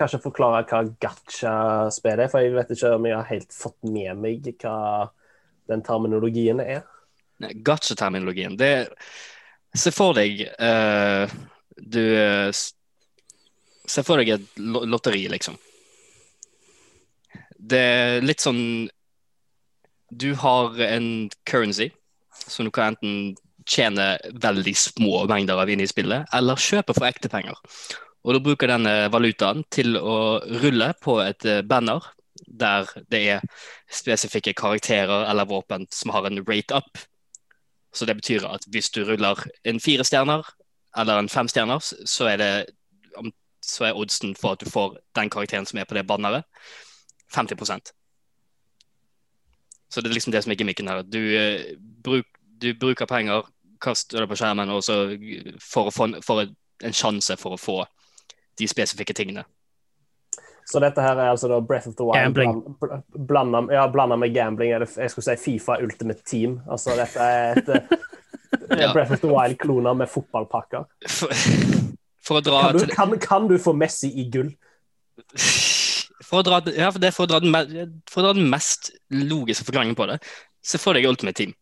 kanskje forklare hva gacha-spill er, for jeg vet ikke om jeg har helt fått med meg hva den terminologien er. Gacha-terminologien. Det Se for deg eh, Du eh, Se for deg et lotteri, liksom. Det er litt sånn Du har en currency som du kan enten tjene veldig små mengder av inn i spillet, eller kjøpe for ekte penger. Og du bruker denne valutaen til å rulle på et eh, banner der det er spesifikke karakterer eller våpen som har en rate up. Så det betyr at hvis du ruller en fire stjerner eller en fem stjerner, så er det så er oddsen for at du får den karakteren som er på det banneret, 50% Så det er liksom det som er gimmicken her. Du, eh, bruk, du bruker penger, kaster det på skjermen, så for å få en, for en sjanse for å få de spesifikke tingene. Så dette her er altså da Breath of the Wild Gambling. blanda, ja, blanda med gambling. Eller jeg skulle si Fifa Ultimate Team. Altså dette er et eh, Ja. Breath of the Wild-kloner med fotballpakker. For, for Kan du, kan, kan du få Messi i gull? For å dra, ja, for for å dra den, for å dra den mest logiske forklaringen på det. Se for deg Ultimate Team.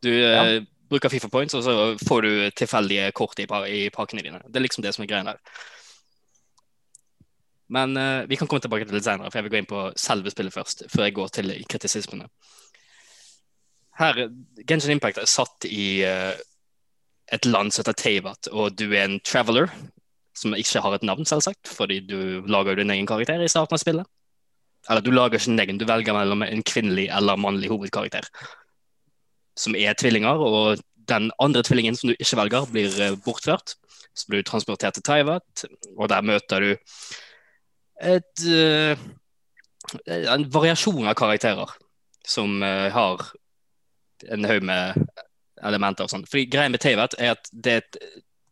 Du eh, bruker Fifa points, og så får du tilfeldige kort i, pa- i pakkene dine. Det er liksom det som er greia der. Men uh, vi kan komme tilbake til det senere, for jeg vil gå inn på selve spillet først. Før jeg går til kritisismene. Her, Genshin Impact er satt i uh, et land som heter Teyvat, og du er en traveler som ikke har et navn, selvsagt, fordi du lager din egen karakter i starten av spillet. Eller du lager ikke din egen, du velger mellom en kvinnelig eller mannlig hovedkarakter. Som er tvillinger, og den andre tvillingen som du ikke velger, blir eh, bortført. Så blir du transportert til Taivat, og der møter du et, uh, en variasjon av karakterer som uh, har en haug med elementer. Og sånn. Fordi greia med Taivat er at det er et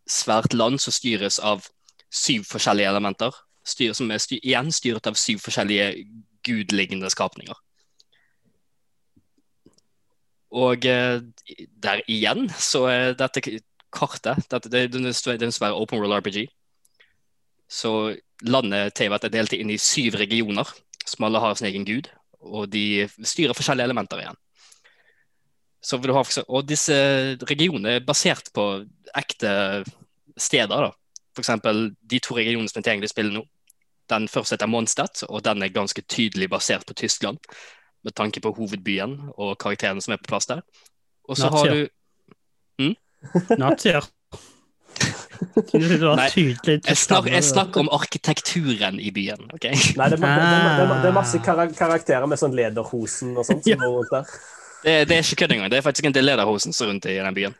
svært land som styres av syv forskjellige elementer. Styr, som er styr, igjen styret av syv forskjellige gudlignende skapninger. Og eh, der igjen så er dette kartet dette, det, det, er en svær open world RPG. Så landet Teyvat er delt inn i syv regioner, som alle har sin egen gud. Og de styrer forskjellige elementer igjen. Så vil du ha, og disse regionene er basert på ekte steder. da. Eksempel de to regionene som er tilgjengelig i spillet nå. Den første heter Mondstadt, og den er ganske tydelig basert på Tyskland. Med tanke på hovedbyen og karakterene som er på plass der. Og så har du du Nazier. Det var Nei. Jeg, snak, jeg snakker om arkitekturen i byen. ok? Nei, det, er- det, er- det, er- det er Ah. masse karakterer med sånn lederhosen og sånt. Som går rundt der. Det, det er ikke kødd engang. Det er faktisk en del lederhosen som er rundt i den byen.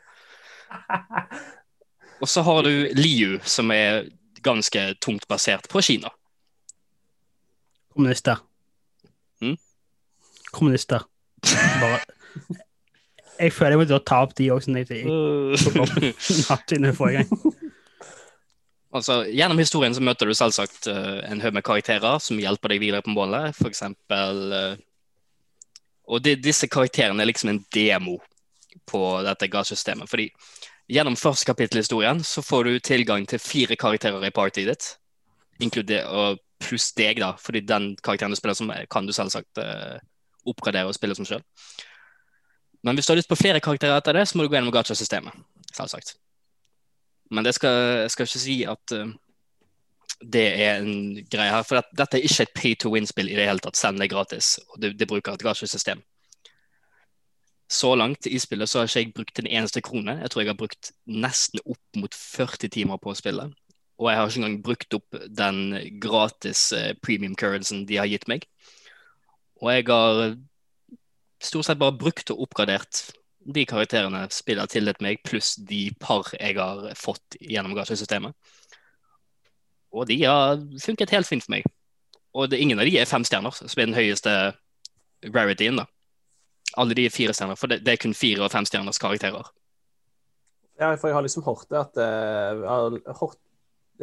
Og så har du Liu, som er ganske tungt basert på Kina. Kommunister. Mm? Kommunister. Bare Jeg føler jeg må ta opp de òg, sånn jeg tok opp naziene forrige gang. Altså, Gjennom historien så møter du selvsagt uh, en haug med karakterer som hjelper deg videre på målet. For eksempel eh, Og de, disse karakterene er liksom en demo på dette gassystemet. Fordi gjennom første kapittel i historien så får du tilgang til fire karakterer i partyet ditt. Og pluss deg, da. Fordi den karakteren du spiller som, kan du selvsagt uh, oppgradere og spille som sjøl. Men hvis du har lyst på flere karakterer etter det, så må du gå gjennom gacha-systemet. Selvsagt. Men det skal, skal ikke si at eh, det er en greie her. For dette er ikke et pay to win-spill i det hele tatt, Send det gratis. Og det, det bruker et gacha-system. Så langt i spillet så har ikke jeg brukt en eneste krone. Jeg tror jeg har brukt nesten opp mot 40 timer på spillet. Og jeg har ikke engang brukt opp den gratis eh, premium currencyen de har gitt meg. Og jeg har stort sett bare brukt og oppgradert de karakterene spillet har tildelt meg, pluss de par jeg har fått gjennom gacha-systemet. Og de har funket helt fint for meg. Og det, ingen av de er fem stjerner, som er den høyeste rarityen. da. Alle de er fire stjerner, for det, det er kun fire og femstjerners karakterer. Ja, for jeg har liksom hørt det at eh, Jeg har hørt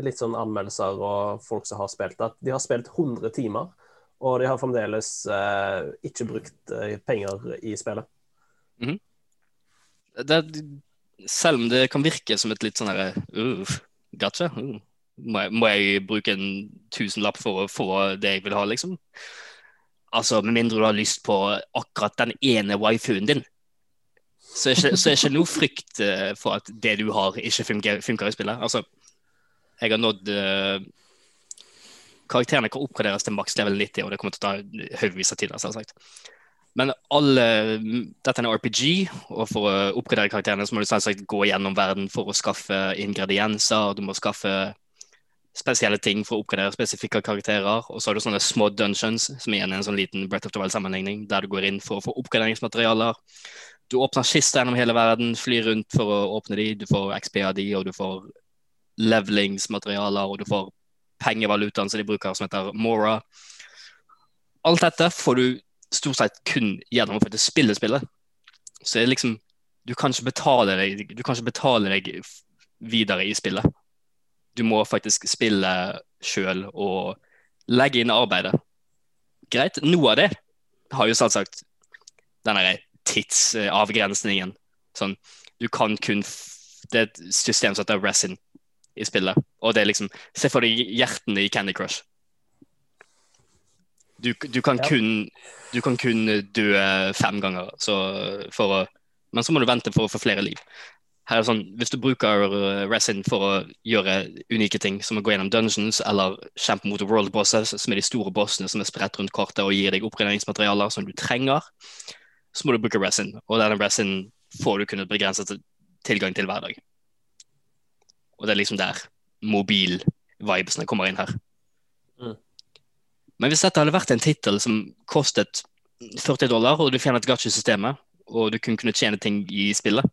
litt sånn anmeldelser og folk som har spilt, at de har spilt 100 timer, og de har fremdeles eh, ikke brukt eh, penger i spillet. Det, selv om det kan virke som et litt sånn herre uh, Gotcha. Uh. Må, jeg, må jeg bruke en tusenlapp for å få det jeg vil ha, liksom? Altså, Med mindre du har lyst på akkurat den ene wifuen din, så er ikke, ikke noe frykt eh, for at det du har, ikke funker, funker i spillet. Altså, jeg har nådd uh, Karakterene kan oppgraderes til maks level 90, og det kommer til å ta haugvis av tid. selvsagt. Men alle, dette er en RPG, og for å oppgradere karakterene så må du selvsagt gå gjennom verden for å skaffe ingredienser. Du må skaffe spesielle ting for å oppgradere spesifikke karakterer. Og så har du sånne små dungeons, som igjen er en sånn liten Breath of the Wild-sammenligning, der du går inn for å få oppgraderingsmaterialer. Du åpner kister gjennom hele verden, flyr rundt for å åpne de. Du får XP av de, og du får levelingsmaterialer, og du får pengevalutaen som de bruker, som heter Mora. Alt dette får du stort sett kun gjennom å faktisk spille spillet. Så det er liksom Du kan ikke betale deg Du kan ikke betale deg videre i spillet. Du må faktisk spille sjøl og legge inn arbeidet. Greit. Noe av det har jo selvsagt denne tidsavgrensningen. Sånn Du kan kun Det er et system som heter resin i spillet. Og det er liksom Se for deg hjertene i Candy Crush. Du, du, kan Ja. kun, du kan kun dø fem ganger, så å, men så må du vente for å få flere liv. Her er sånn, Hvis du bruker eh, resin for å gjøre unike ting, som å gå gjennom dungeons eller kjempe mot world bosses, som er de store bossene som er spredt rundt kartet og gir deg oppgraderingsmaterialer som du trenger, så må du bruke resin. Og denne resin får du kun et begrenset tilgang til hver dag. Og det er liksom der mobil-vibesene kommer inn her. Mm. Men hvis dette hadde vært en tittel som kostet 40 dollar, og du fjernet gachi-systemet, og du kun kunne tjene ting i spillet,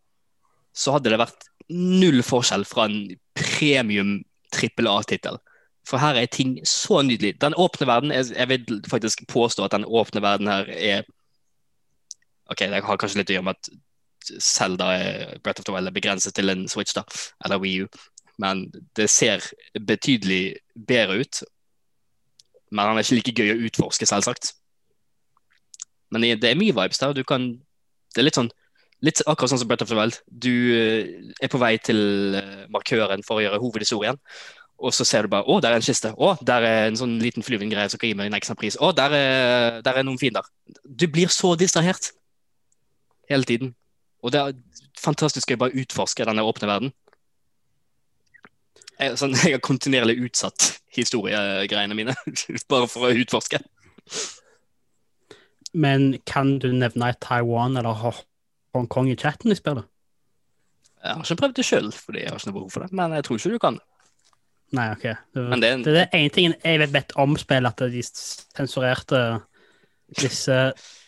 så hadde det vært null forskjell fra en premium trippel A-tittel. For her er ting så nydelig. Den åpne verden, jeg, vil faktisk påstå at den åpne verden her er OK, det har kanskje litt å gjøre med at Zelda er of the Wild er begrenset til en Switch, da, eller Wii U. Men det ser betydelig bedre ut. Men han er ikke like gøy å utforske, selvsagt. Men det er mye vibes der. Du kan Det er litt sånn Litt akkurat sånn som Breath of the Wild. Du eh, er på vei til eh, markøren for å gjøre hovedhistorien. Og så ser du bare å, der er en kiste. Å, der er en sånn liten flyvende som kan gi meg en ekstra pris. Å, der er, der er noen fiender. Du blir så distrahert hele tiden. Og det er fantastisk å bare utforske denne åpne verden. Jeg, sånn, jeg har kontinuerlig utsatt historiegreiene mine bare for å utforske. Men kan du nevne et Taiwan eller Ho- Hongkong i chatten i spillet? Jeg har ikke prøvd det sjøl, fordi jeg har ikke noe behov for det. Men jeg tror ikke du kan. Nei, OK. Det, Men det er en- det er det ene tingen jeg vet, bedt om spill, at de sensurerte visse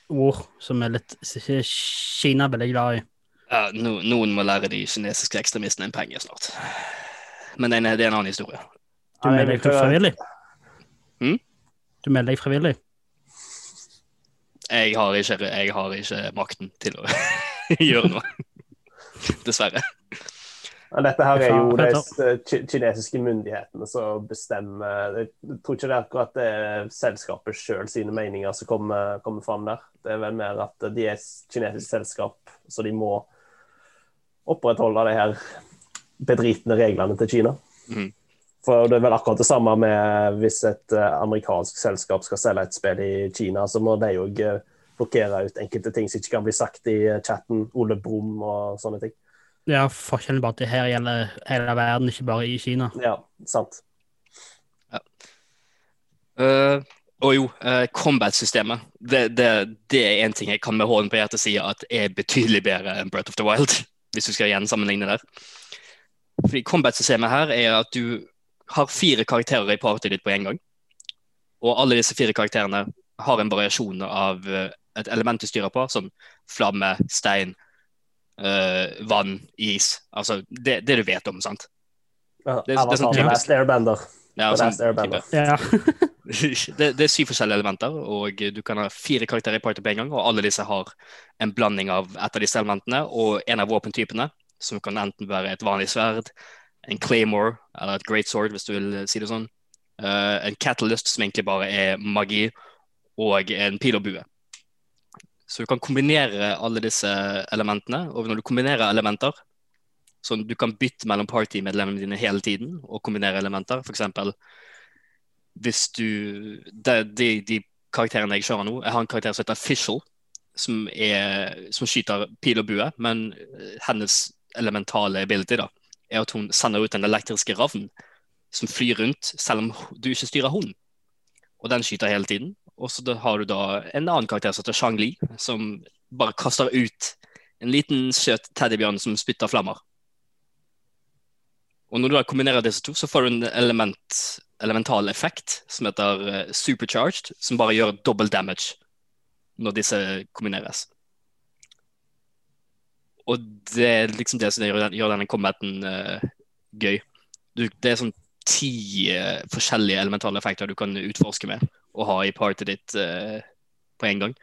ord som er litt Kina er veldig glad i. Ja, no, noen må lære de kinesiske ekstremistene en penge snart. Men det er en, det er en annen historie. Du melder deg frivillig? Hmm? Du melder deg frivillig? Jeg har ikke, jeg har ikke makten til å gjøre noe. Dessverre. Ja, dette her er jo de kinesiske myndighetene som bestemmer Jeg tror ikke det er akkurat det er selskapet sjøl sine meninger som kommer, kommer fram der. Det er vel mer at de er kinesisk selskap, så de må opprettholde de her bedritne reglene til Kina. Mm. For det er vel akkurat det samme med hvis et eh, amerikansk selskap skal selge et spill i Kina, så må de jo eh, blokkere ut enkelte ting som ikke kan bli sagt i eh, chatten. Ole Brumm og sånne ting. Ja, forskjellen bare at det her gjelder hele verden, ikke bare i Kina. Ja, sant. Uh, og jo, uh, combat-systemet. Det, det, det er en ting jeg kan med hånden på hjertet si at er betydelig bedre enn Breath of the Wild. Hvis du skal igjen sammenligne der. Fordi Combat-systemet her er at du har fire karakterer i partiet ditt på en gang. Og alle disse fire karakterene har en variasjon av uh, et element du styrer på, som flamme, stein, øh, vann, is. Altså det, det du vet om, sant? Ja, Det- det er sånn typisk- Airbender. Ja, sånn Airbender. type. Ja. det, det er syv forskjellige elementer, og du kan ha fire karakterer i party på en gang, og alle disse har en blanding av et av disse elementene og en av våpentypene, som kan enten være et vanlig sverd, en claymore eller et great sword, hvis du vil si det sånn, Uh, en catalyst, som egentlig bare er magi, og en pil og bue. Så du kan kombinere alle disse elementene, og når du kombinerer elementer, så du kan bytte mellom partymedlemmene dine hele tiden og kombinere elementer, eksempel hvis du de, de, de karakterene jeg kjører nå Jeg har en karakter som heter official, som, er, som skyter pil og bue. Men eh, hennes elementale ability da, er at hun sender ut en elektriske ravn som flyr rundt, selv om du ikke styrer hunden. Og den skyter hele tiden. Og så har du da en annen karakter som heter Shang Li, som bare kaster ut en liten søt teddybjørn som spytter flammer. Og når du da kombinerer disse to, så får du en element, elemental effekt som heter eh, supercharged, som bare gjør double damage når disse kombineres. Og det er liksom det som gjør, gjør denne combaten uh, gøy. Du, det er sånn ti uh, forskjellige elementale effekter du kan utforske med og ha i partyet ditt eh, på en gang.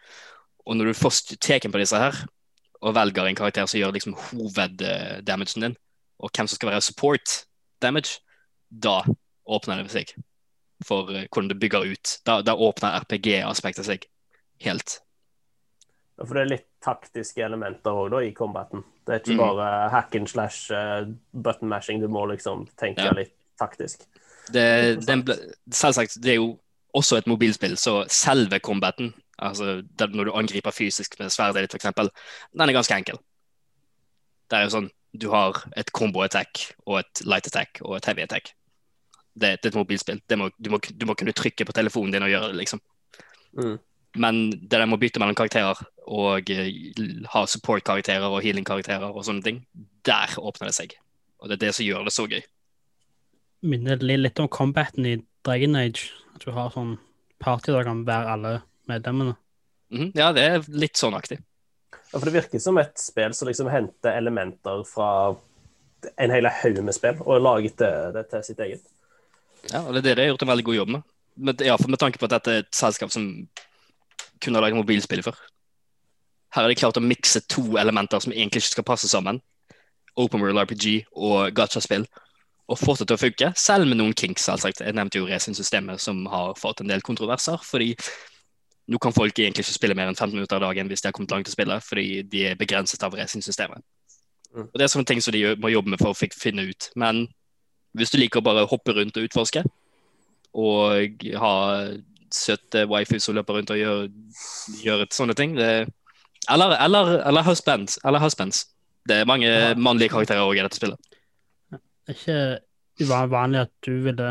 Og når du først tar på disse her, og velger en karakter som gjør liksom hoveddamagen din, og hvem som skal være support damage, da åpner det seg for eh, hvordan det bygger ut. Da, da åpner RPG-aspektet seg helt. Ja, For det er litt taktiske elementer òg i combaten. Det er ikke bare bare hack and slash eh, button mashing. Du må liksom tenke Ja. litt taktisk. Det, den selvsagt, det er jo også et mobilspill, så selve combaten, altså når du angriper fysisk med sverdet ditt f.eks., den er ganske enkel. Det er jo sånn du har et combo attack og et light attack og et heavy attack. Det, det er et mobilspill. Det må, du, må, du må kunne trykke på telefonen din og gjøre det, liksom. Mm. Men det der med å bytte mellom karakterer og eh, ha support-karakterer og healing-karakterer og sånne ting, der åpner det seg. Og det er det som gjør det så gøy. Minner litt om combaten i Dragon Age. At du har sånn party der kan være alle medlemmene. Mhm, Ja, det er litt sånn aktig. Ja, for det virker som et spill som liksom henter elementer fra en hel haug med spill, og laget det, det til sitt eget. Ja, og det er det de har gjort en veldig god jobb med. med ja, for med tanke på at dette er et selskap som kunne ha laget mobilspill før. Her har de klart å mikse to elementer som egentlig ikke skal passe sammen. Open World RPG og gacha-spill. Og til å funke, selv med noen kinks. selvsagt. Jeg nevnte jo Resin-systemet, som har fått en del kontroverser. fordi nå kan folk egentlig ikke spille mer enn 15 minutter av dagen hvis de har kommet langt til spillet, fordi de er begrenset av Resin-systemet. Mm. Og Det er sånne ting som de må jobbe med for å finne ut. Men hvis du liker å bare hoppe rundt og utforske, og ha søte wifi som løper rundt og gjør, gjør sånne ting det, eller, eller, eller husbands. Eller husbands. Det er mange mannlige karakterer også i dette spillet. Det er ikke uvanlig at du ville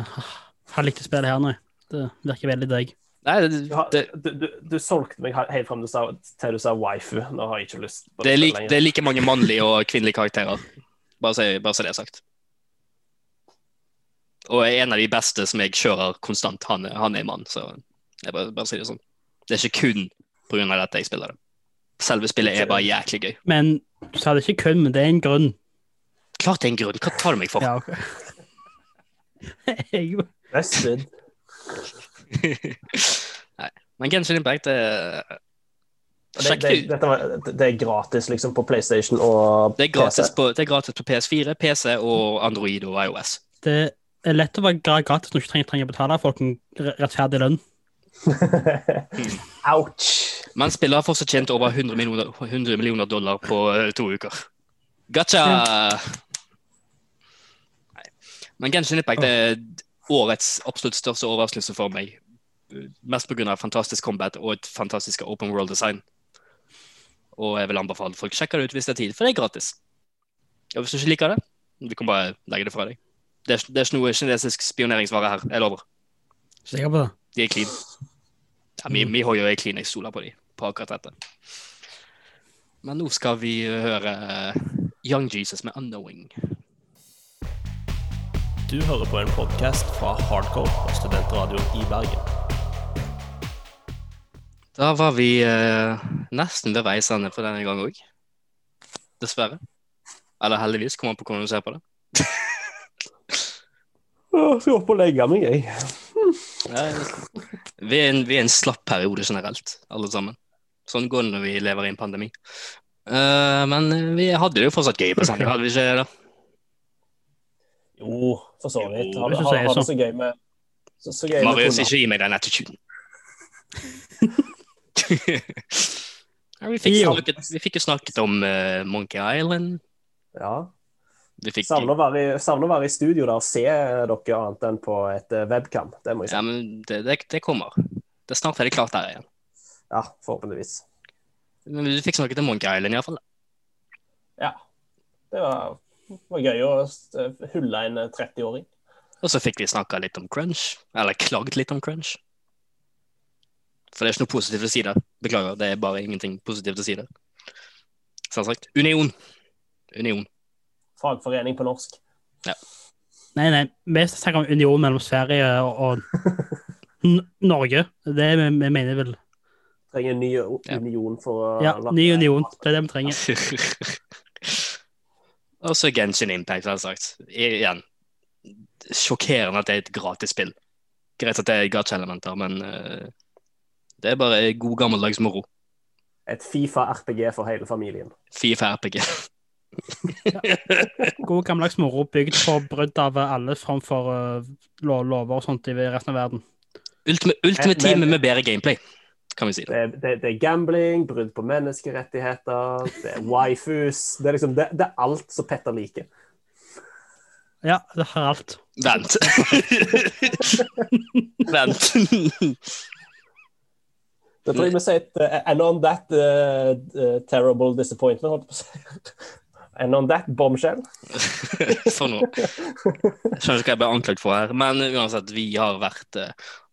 ha likt å spille her, nei. Det virker veldig deg. Nei, Du, det, det, du, du, du solgte meg helt fram til, du sa- waifu. Nå har jeg ikke lyst på det, er like, det er like mange mannlige og kvinnelige karakterer. Bare så, bare så det er sagt. Og en av de beste som jeg kjører konstant, han, han er mann. Så jeg bare, bare sier det sånn. Det er ikke kun pga. dette jeg spiller det. Selve spillet er bare jæklig gøy. Men du sa det ikke kun, men det er en grunn. Klart det er en grunn. Hva tar du meg for? Ja, okay. Vested. Nei. Men Genshin Impact er Det, Sjekk det, det det det er gratis liksom på PlayStation og Det er gratis PC. på, det er gratis på PS4, PC og Android og iOS. det er lett å være gratis når du ikke trenger, trenger å betale folk en rettferdig lønn. Ouch! Men spillet har fortsatt tjent over 100 millioner, 100 millioner dollar på eh, to uker. Gotcha! Men Genshin Impact er årets absolutt største overraskelse for meg. Mest pga. fantastisk combat og et fantastisk open world design. Og jeg vil anbefale folk sjekke det ut hvis det er tid, for det er gratis. Og hvis du ikke liker det, du kan bare legge det fra deg. Det er, det er ikke noe kinesisk spioneringsvare her, jeg lover. Sikker på det? De er clean. Ja, mi, mi hoier er clean, jeg stoler på de på akkurat dette. Men nå skal vi høre eh, Young Jesus med 'Unknowing'. Du hører på en podkast fra Hardcore og Studentradio i Bergen. Da var vi eh, nesten ved veis ende for denne gang òg. Dessverre. Eller heldigvis, kommer an på hvordan du ser på det. Åh, skal opp og legge meg, jeg. Vi er, en, vi er en slapp periode generelt, alle sammen. Sånn går det når vi lever i en pandemi. Uh, men vi hadde det jo fortsatt gøy på sending, hadde vi ikke det? Jo, for så vidt. Hvis har, har det så. så gøy med så, så gøy Marius, ikke gi meg den attituden. ja, vi, fikk snakket, vi fikk jo snakket om uh, Monkey Island. Ja. Savner å, være i, savner å være i studio der og se dere annet enn på et eh, webcam. Det må jeg si. ja, men det, det, det kommer. Det er snart er det klart der igjen. Ja, forhåpentligvis. Men du fikk snakket om Monkey Island iallfall. Ja. Det var, var gøy å eh, hulle en eh, 30-åring. Og så fikk vi snakka litt om crunch. Eller klagd litt om crunch. For det er ikke noe positivt å si det. Beklager, det er bare ingenting positivt å si det. Selvsagt. Union. Union. Fagforening på norsk. Nei, nei, vi snakker om union mellom Sverige og, og N Norge. Det er vi, vi mener vel. Trenger en ny union for å Ja, ny union. Det er det vi trenger. Og så Genshin Impact, selvsagt. Igjen. Sjokkerende at det er et gratis spill. Greit at det er gacha-elementer, men uh, det er bare god gammeldags moro. Et Fifa-RPG for hele familien. Fifa RPG. God gammeldags moro bygd på brudd av alle form for uh, lover og sånt i resten av verden. Ultime, ultimate Men- team med bedre gameplay, kan vi si. Det det, det er gambling, brudd på menneskerettigheter, det er waifus Det er liksom, det, det er alt som Petter liker. Ja, det har alt. Vent. Vent. Da tror jeg vi sier uh, And on that uh, uh, terrible disappointment, holdt jeg på å si. And on that bombshell. sånn noe. Jeg skjønner ikke hva jeg ble anklaget for her, men uansett, vi har vært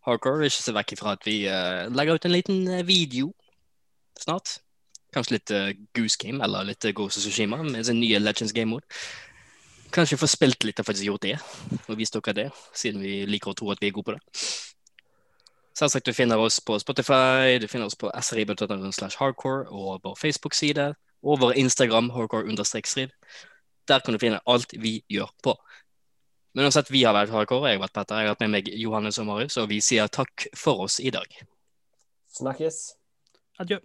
hardcore. Ikke se vekk ifra at vi uh, legger ut en liten eh, video snart. Kanskje litt uh, Goose Game eller litt Ghost of Tsushima med sin nye Legends Game Mode. Kanskje få spilt litt og faktisk gjort det, og vist dere det, siden vi liker å tro at vi er gode på det. Selvsagt du finner oss på Spotify, du finner oss på srib.no slash hardcore og vår Facebook-side og vår Instagram hardcore-strid. Der kan du finne alt vi gjør på. Men uansett, vi har vært hardcore, jeg har vært Petter, jeg har hatt med meg Johannes og Marius, og vi sier takk for oss i dag. Snakkes. Adjø.